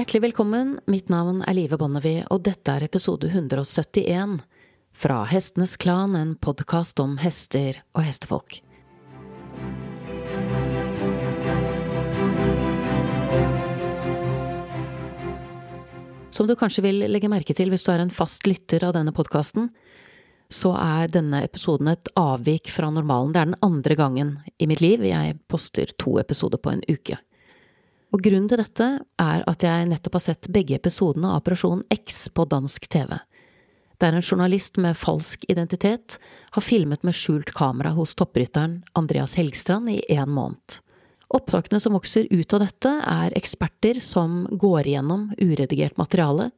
Hjertelig velkommen, mitt navn er Live Bonnevie, og dette er episode 171 fra Hestenes Klan, en podkast om hester og hestefolk. Som du kanskje vil legge merke til hvis du er en fast lytter av denne podkasten, så er denne episoden et avvik fra normalen. Det er den andre gangen i mitt liv jeg poster to episoder på en uke. Og grunnen til dette er at jeg nettopp har sett begge episodene av Operasjon X på dansk TV. Der en journalist med falsk identitet har filmet med skjult kamera hos topprytteren Andreas Helgstrand i én måned. Opptakene som vokser ut av dette, er eksperter som går igjennom uredigert materiale,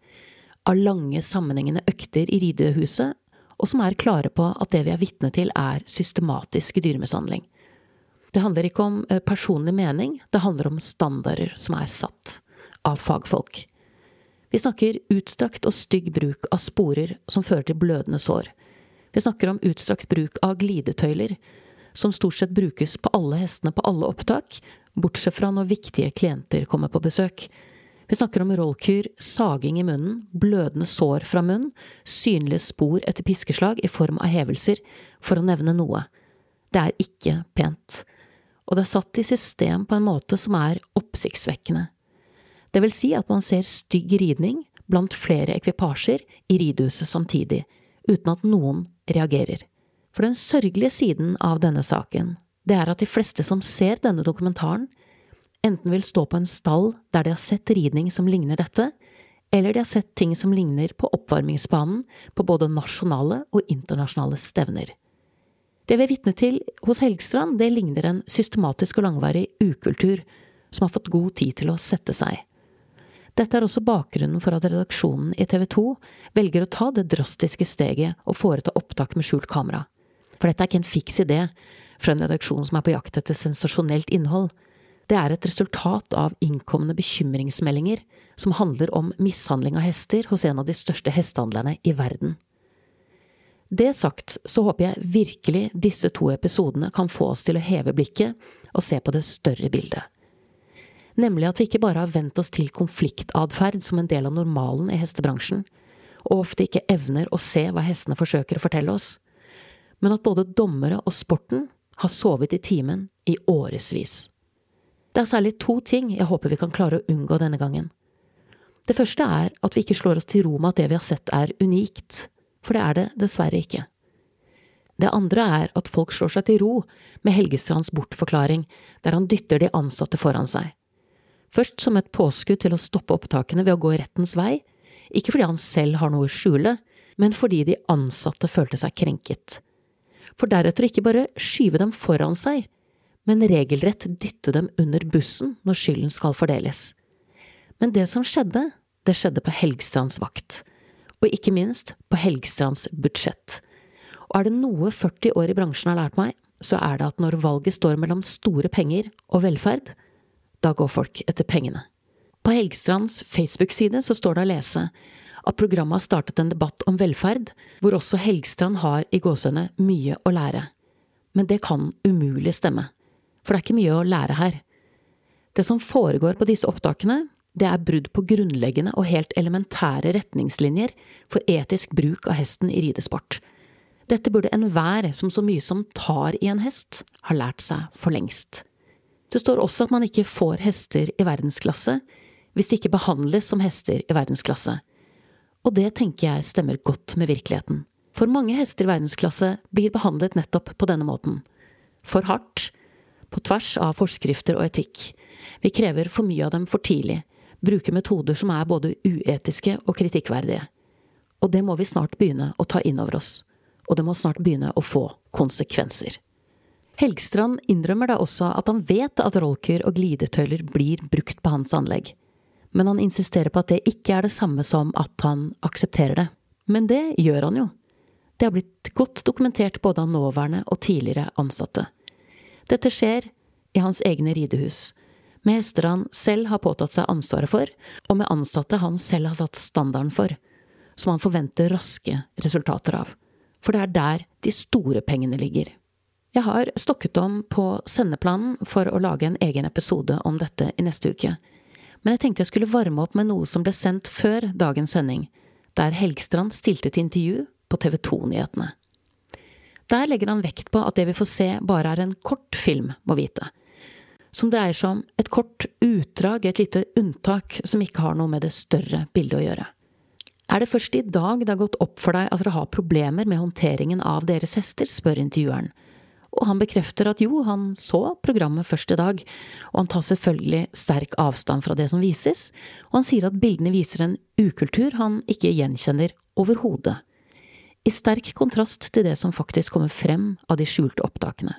av lange, sammenhengende økter i ridehuset, og som er klare på at det vi er vitne til, er systematisk dyremishandling. Det handler ikke om eh, personlig mening, det handler om standarder som er satt av fagfolk. Vi snakker utstrakt og stygg bruk av sporer som fører til blødende sår. Vi snakker om utstrakt bruk av glidetøyler, som stort sett brukes på alle hestene på alle opptak, bortsett fra når viktige klienter kommer på besøk. Vi snakker om rollkur, saging i munnen, blødende sår fra munnen, synlige spor etter piskeslag i form av hevelser, for å nevne noe. Det er ikke pent. Og det er satt i system på en måte som er oppsiktsvekkende. Det vil si at man ser stygg ridning blant flere ekvipasjer i ridehuset samtidig, uten at noen reagerer. For den sørgelige siden av denne saken, det er at de fleste som ser denne dokumentaren, enten vil stå på en stall der de har sett ridning som ligner dette, eller de har sett ting som ligner på oppvarmingsbanen på både nasjonale og internasjonale stevner. Det vi er vitne til hos Helgstrand, det ligner en systematisk og langvarig ukultur som har fått god tid til å sette seg. Dette er også bakgrunnen for at redaksjonen i TV 2 velger å ta det drastiske steget og foreta opptak med skjult kamera. For dette er ikke en fiks idé fra en redaksjon som er på jakt etter sensasjonelt innhold. Det er et resultat av innkomne bekymringsmeldinger som handler om mishandling av hester hos en av de største hestehandlerne i verden. Det sagt, så håper jeg virkelig disse to episodene kan få oss til å heve blikket og se på det større bildet. Nemlig at vi ikke bare har vent oss til konfliktatferd som en del av normalen i hestebransjen, og ofte ikke evner å se hva hestene forsøker å fortelle oss men at både dommere og sporten har sovet i timen i årevis. Det er særlig to ting jeg håper vi kan klare å unngå denne gangen. Det første er at vi ikke slår oss til ro med at det vi har sett er unikt, for det er det dessverre ikke. Det andre er at folk slår seg til ro med Helgestrands bortforklaring, der han dytter de ansatte foran seg. Først som et påskudd til å stoppe opptakene ved å gå rettens vei, ikke fordi han selv har noe å skjule, men fordi de ansatte følte seg krenket for deretter ikke bare skyve dem foran seg, men regelrett dytte dem under bussen når skylden skal fordeles. Men det som skjedde, det skjedde på Helgstrands vakt, og ikke minst på Helgstrands budsjett. Og er det noe 40 år i bransjen har lært meg, så er det at når valget står mellom store penger og velferd, da går folk etter pengene. På Helgstrands Facebook-side så står det å lese at programmet har startet en debatt om velferd, hvor også Helgstrand har i gåsehudene mye å lære. Men det kan umulig stemme, for det er ikke mye å lære her. Det som foregår på disse opptakene, det er brudd på grunnleggende og helt elementære retningslinjer for etisk bruk av hesten i ridesport. Dette burde enhver som så mye som tar i en hest, ha lært seg for lengst. Det står også at man ikke får hester i verdensklasse hvis de ikke behandles som hester i verdensklasse og det tenker jeg stemmer godt med virkeligheten. For mange hester i verdensklasse blir behandlet nettopp på denne måten. For hardt, på tvers av forskrifter og etikk. Vi krever for mye av dem for tidlig, bruker metoder som er både uetiske og kritikkverdige. Og det må vi snart begynne å ta inn over oss. Og det må snart begynne å få konsekvenser. Helgstrand innrømmer da også at han vet at rolker og glidetøyler blir brukt på hans anlegg men han insisterer på at det ikke er det samme som at han aksepterer det. Men det gjør han jo. Det har blitt godt dokumentert både av nåværende og tidligere ansatte. Dette skjer i hans egne ridehus, med han selv har påtatt seg ansvaret for, og med ansatte han selv har satt standarden for, som han forventer raske resultater av. For det er der de store pengene ligger. Jeg har stokket om på sendeplanen for å lage en egen episode om dette i neste uke, men jeg tenkte jeg skulle varme opp med noe som ble sendt før dagens sending, der Helgstrand stilte til intervju på TV 2-nyhetene. Der legger han vekt på at det vi får se, bare er en kort film, må vite. Som dreier seg om et kort utdrag, et lite unntak, som ikke har noe med det større bildet å gjøre. Er det først i dag det har gått opp for deg at dere har problemer med håndteringen av deres hester, spør intervjueren. Og han bekrefter at jo, han så programmet først i dag, og han tar selvfølgelig sterk avstand fra det som vises, og han sier at bildene viser en ukultur han ikke gjenkjenner overhodet i sterk kontrast til det som faktisk kommer frem av de skjulte opptakene.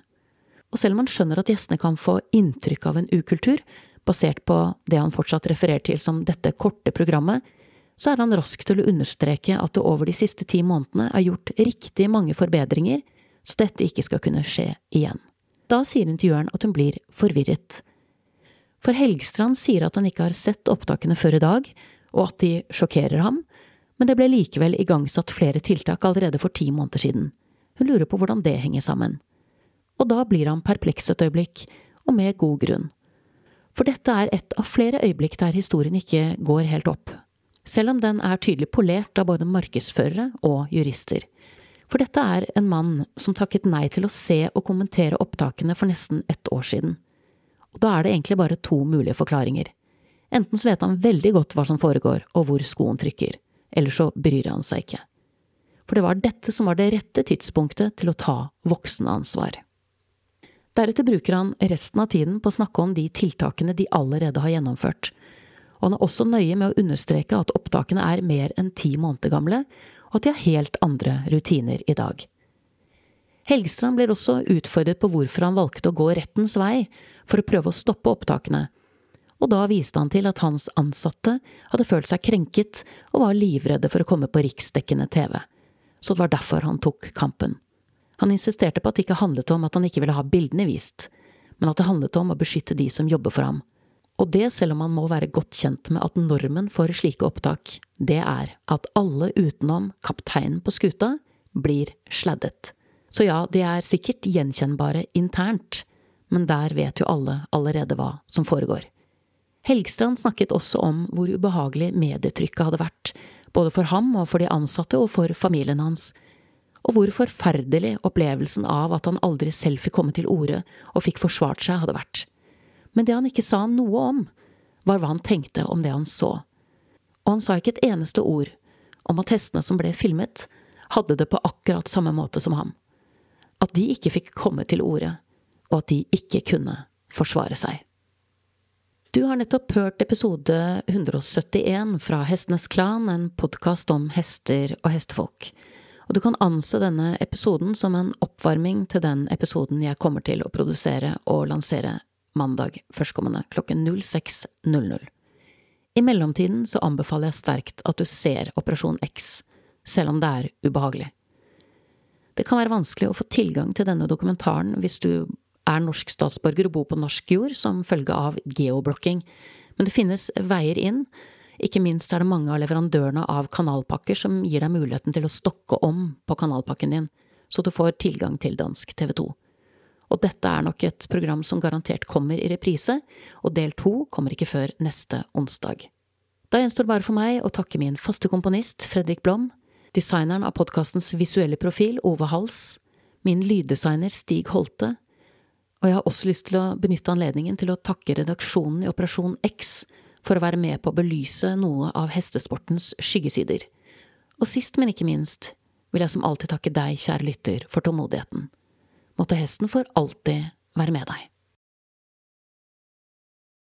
Og selv om han skjønner at gjestene kan få inntrykk av en ukultur, basert på det han fortsatt refererer til som dette korte programmet, så er han rask til å understreke at det over de siste ti månedene er gjort riktig mange forbedringer, så dette ikke skal kunne skje igjen. Da sier intervjueren at hun blir forvirret. For Helgstrand sier at han ikke har sett opptakene før i dag, og at de sjokkerer ham, men det ble likevel igangsatt flere tiltak allerede for ti måneder siden. Hun lurer på hvordan det henger sammen. Og da blir han perpleks et øyeblikk, og med god grunn. For dette er et av flere øyeblikk der historien ikke går helt opp, selv om den er tydelig polert av både markedsførere og jurister. For dette er en mann som takket nei til å se og kommentere opptakene for nesten ett år siden. Og da er det egentlig bare to mulige forklaringer. Enten så vet han veldig godt hva som foregår, og hvor skoen trykker eller så bryr han seg ikke. For det var dette som var det rette tidspunktet til å ta voksenansvar. Deretter bruker han resten av tiden på å snakke om de tiltakene de allerede har gjennomført, og han er også nøye med å understreke at opptakene er mer enn ti måneder gamle, og at de har helt andre rutiner i dag. Helgstrand blir også utfordret på hvorfor han valgte å gå rettens vei for å prøve å stoppe opptakene, og da viste han til at hans ansatte hadde følt seg krenket og var livredde for å komme på riksdekkende TV. Så det var derfor han tok kampen. Han insisterte på at det ikke handlet om at han ikke ville ha bildene vist, men at det handlet om å beskytte de som jobber for ham. Og det selv om han må være godt kjent med at normen for slike opptak, det er at alle utenom kapteinen på skuta blir sladdet. Så ja, de er sikkert gjenkjennbare internt, men der vet jo alle allerede hva som foregår. Helgstrand snakket også om hvor ubehagelig medietrykket hadde vært, både for ham og for de ansatte og for familien hans, og hvor forferdelig opplevelsen av at han aldri selv fikk komme til orde og fikk forsvart seg, hadde vært. Men det han ikke sa noe om, var hva han tenkte om det han så. Og han sa ikke et eneste ord om at hestene som ble filmet, hadde det på akkurat samme måte som ham. At de ikke fikk komme til orde, og at de ikke kunne forsvare seg. Du har nettopp hørt episode 171 fra Hestenes Klan, en podkast om hester og hestefolk. Og du kan anse denne episoden som en oppvarming til den episoden jeg kommer til å produsere og lansere mandag førstkommende klokken 06.00. I mellomtiden så anbefaler jeg sterkt at du ser Operasjon X, selv om det er ubehagelig. Det kan være vanskelig å få tilgang til denne dokumentaren hvis du er norsk statsborger og bor på norsk jord som følge av geoblokking. Men det finnes veier inn. Ikke minst er det mange av leverandørene av kanalpakker som gir deg muligheten til å stokke om på kanalpakken din, så du får tilgang til dansk TV 2. Og dette er nok et program som garantert kommer i reprise, og del to kommer ikke før neste onsdag. Da gjenstår bare for meg å takke min faste komponist Fredrik Blom, designeren av podkastens visuelle profil Ove Hals, min lyddesigner Stig Holte, og jeg har også lyst til å benytte anledningen til å takke redaksjonen i Operasjon X for å være med på å belyse noe av hestesportens skyggesider. Og sist, men ikke minst, vil jeg som alltid takke deg, kjære lytter, for tålmodigheten. Måtte hesten for alltid være med deg.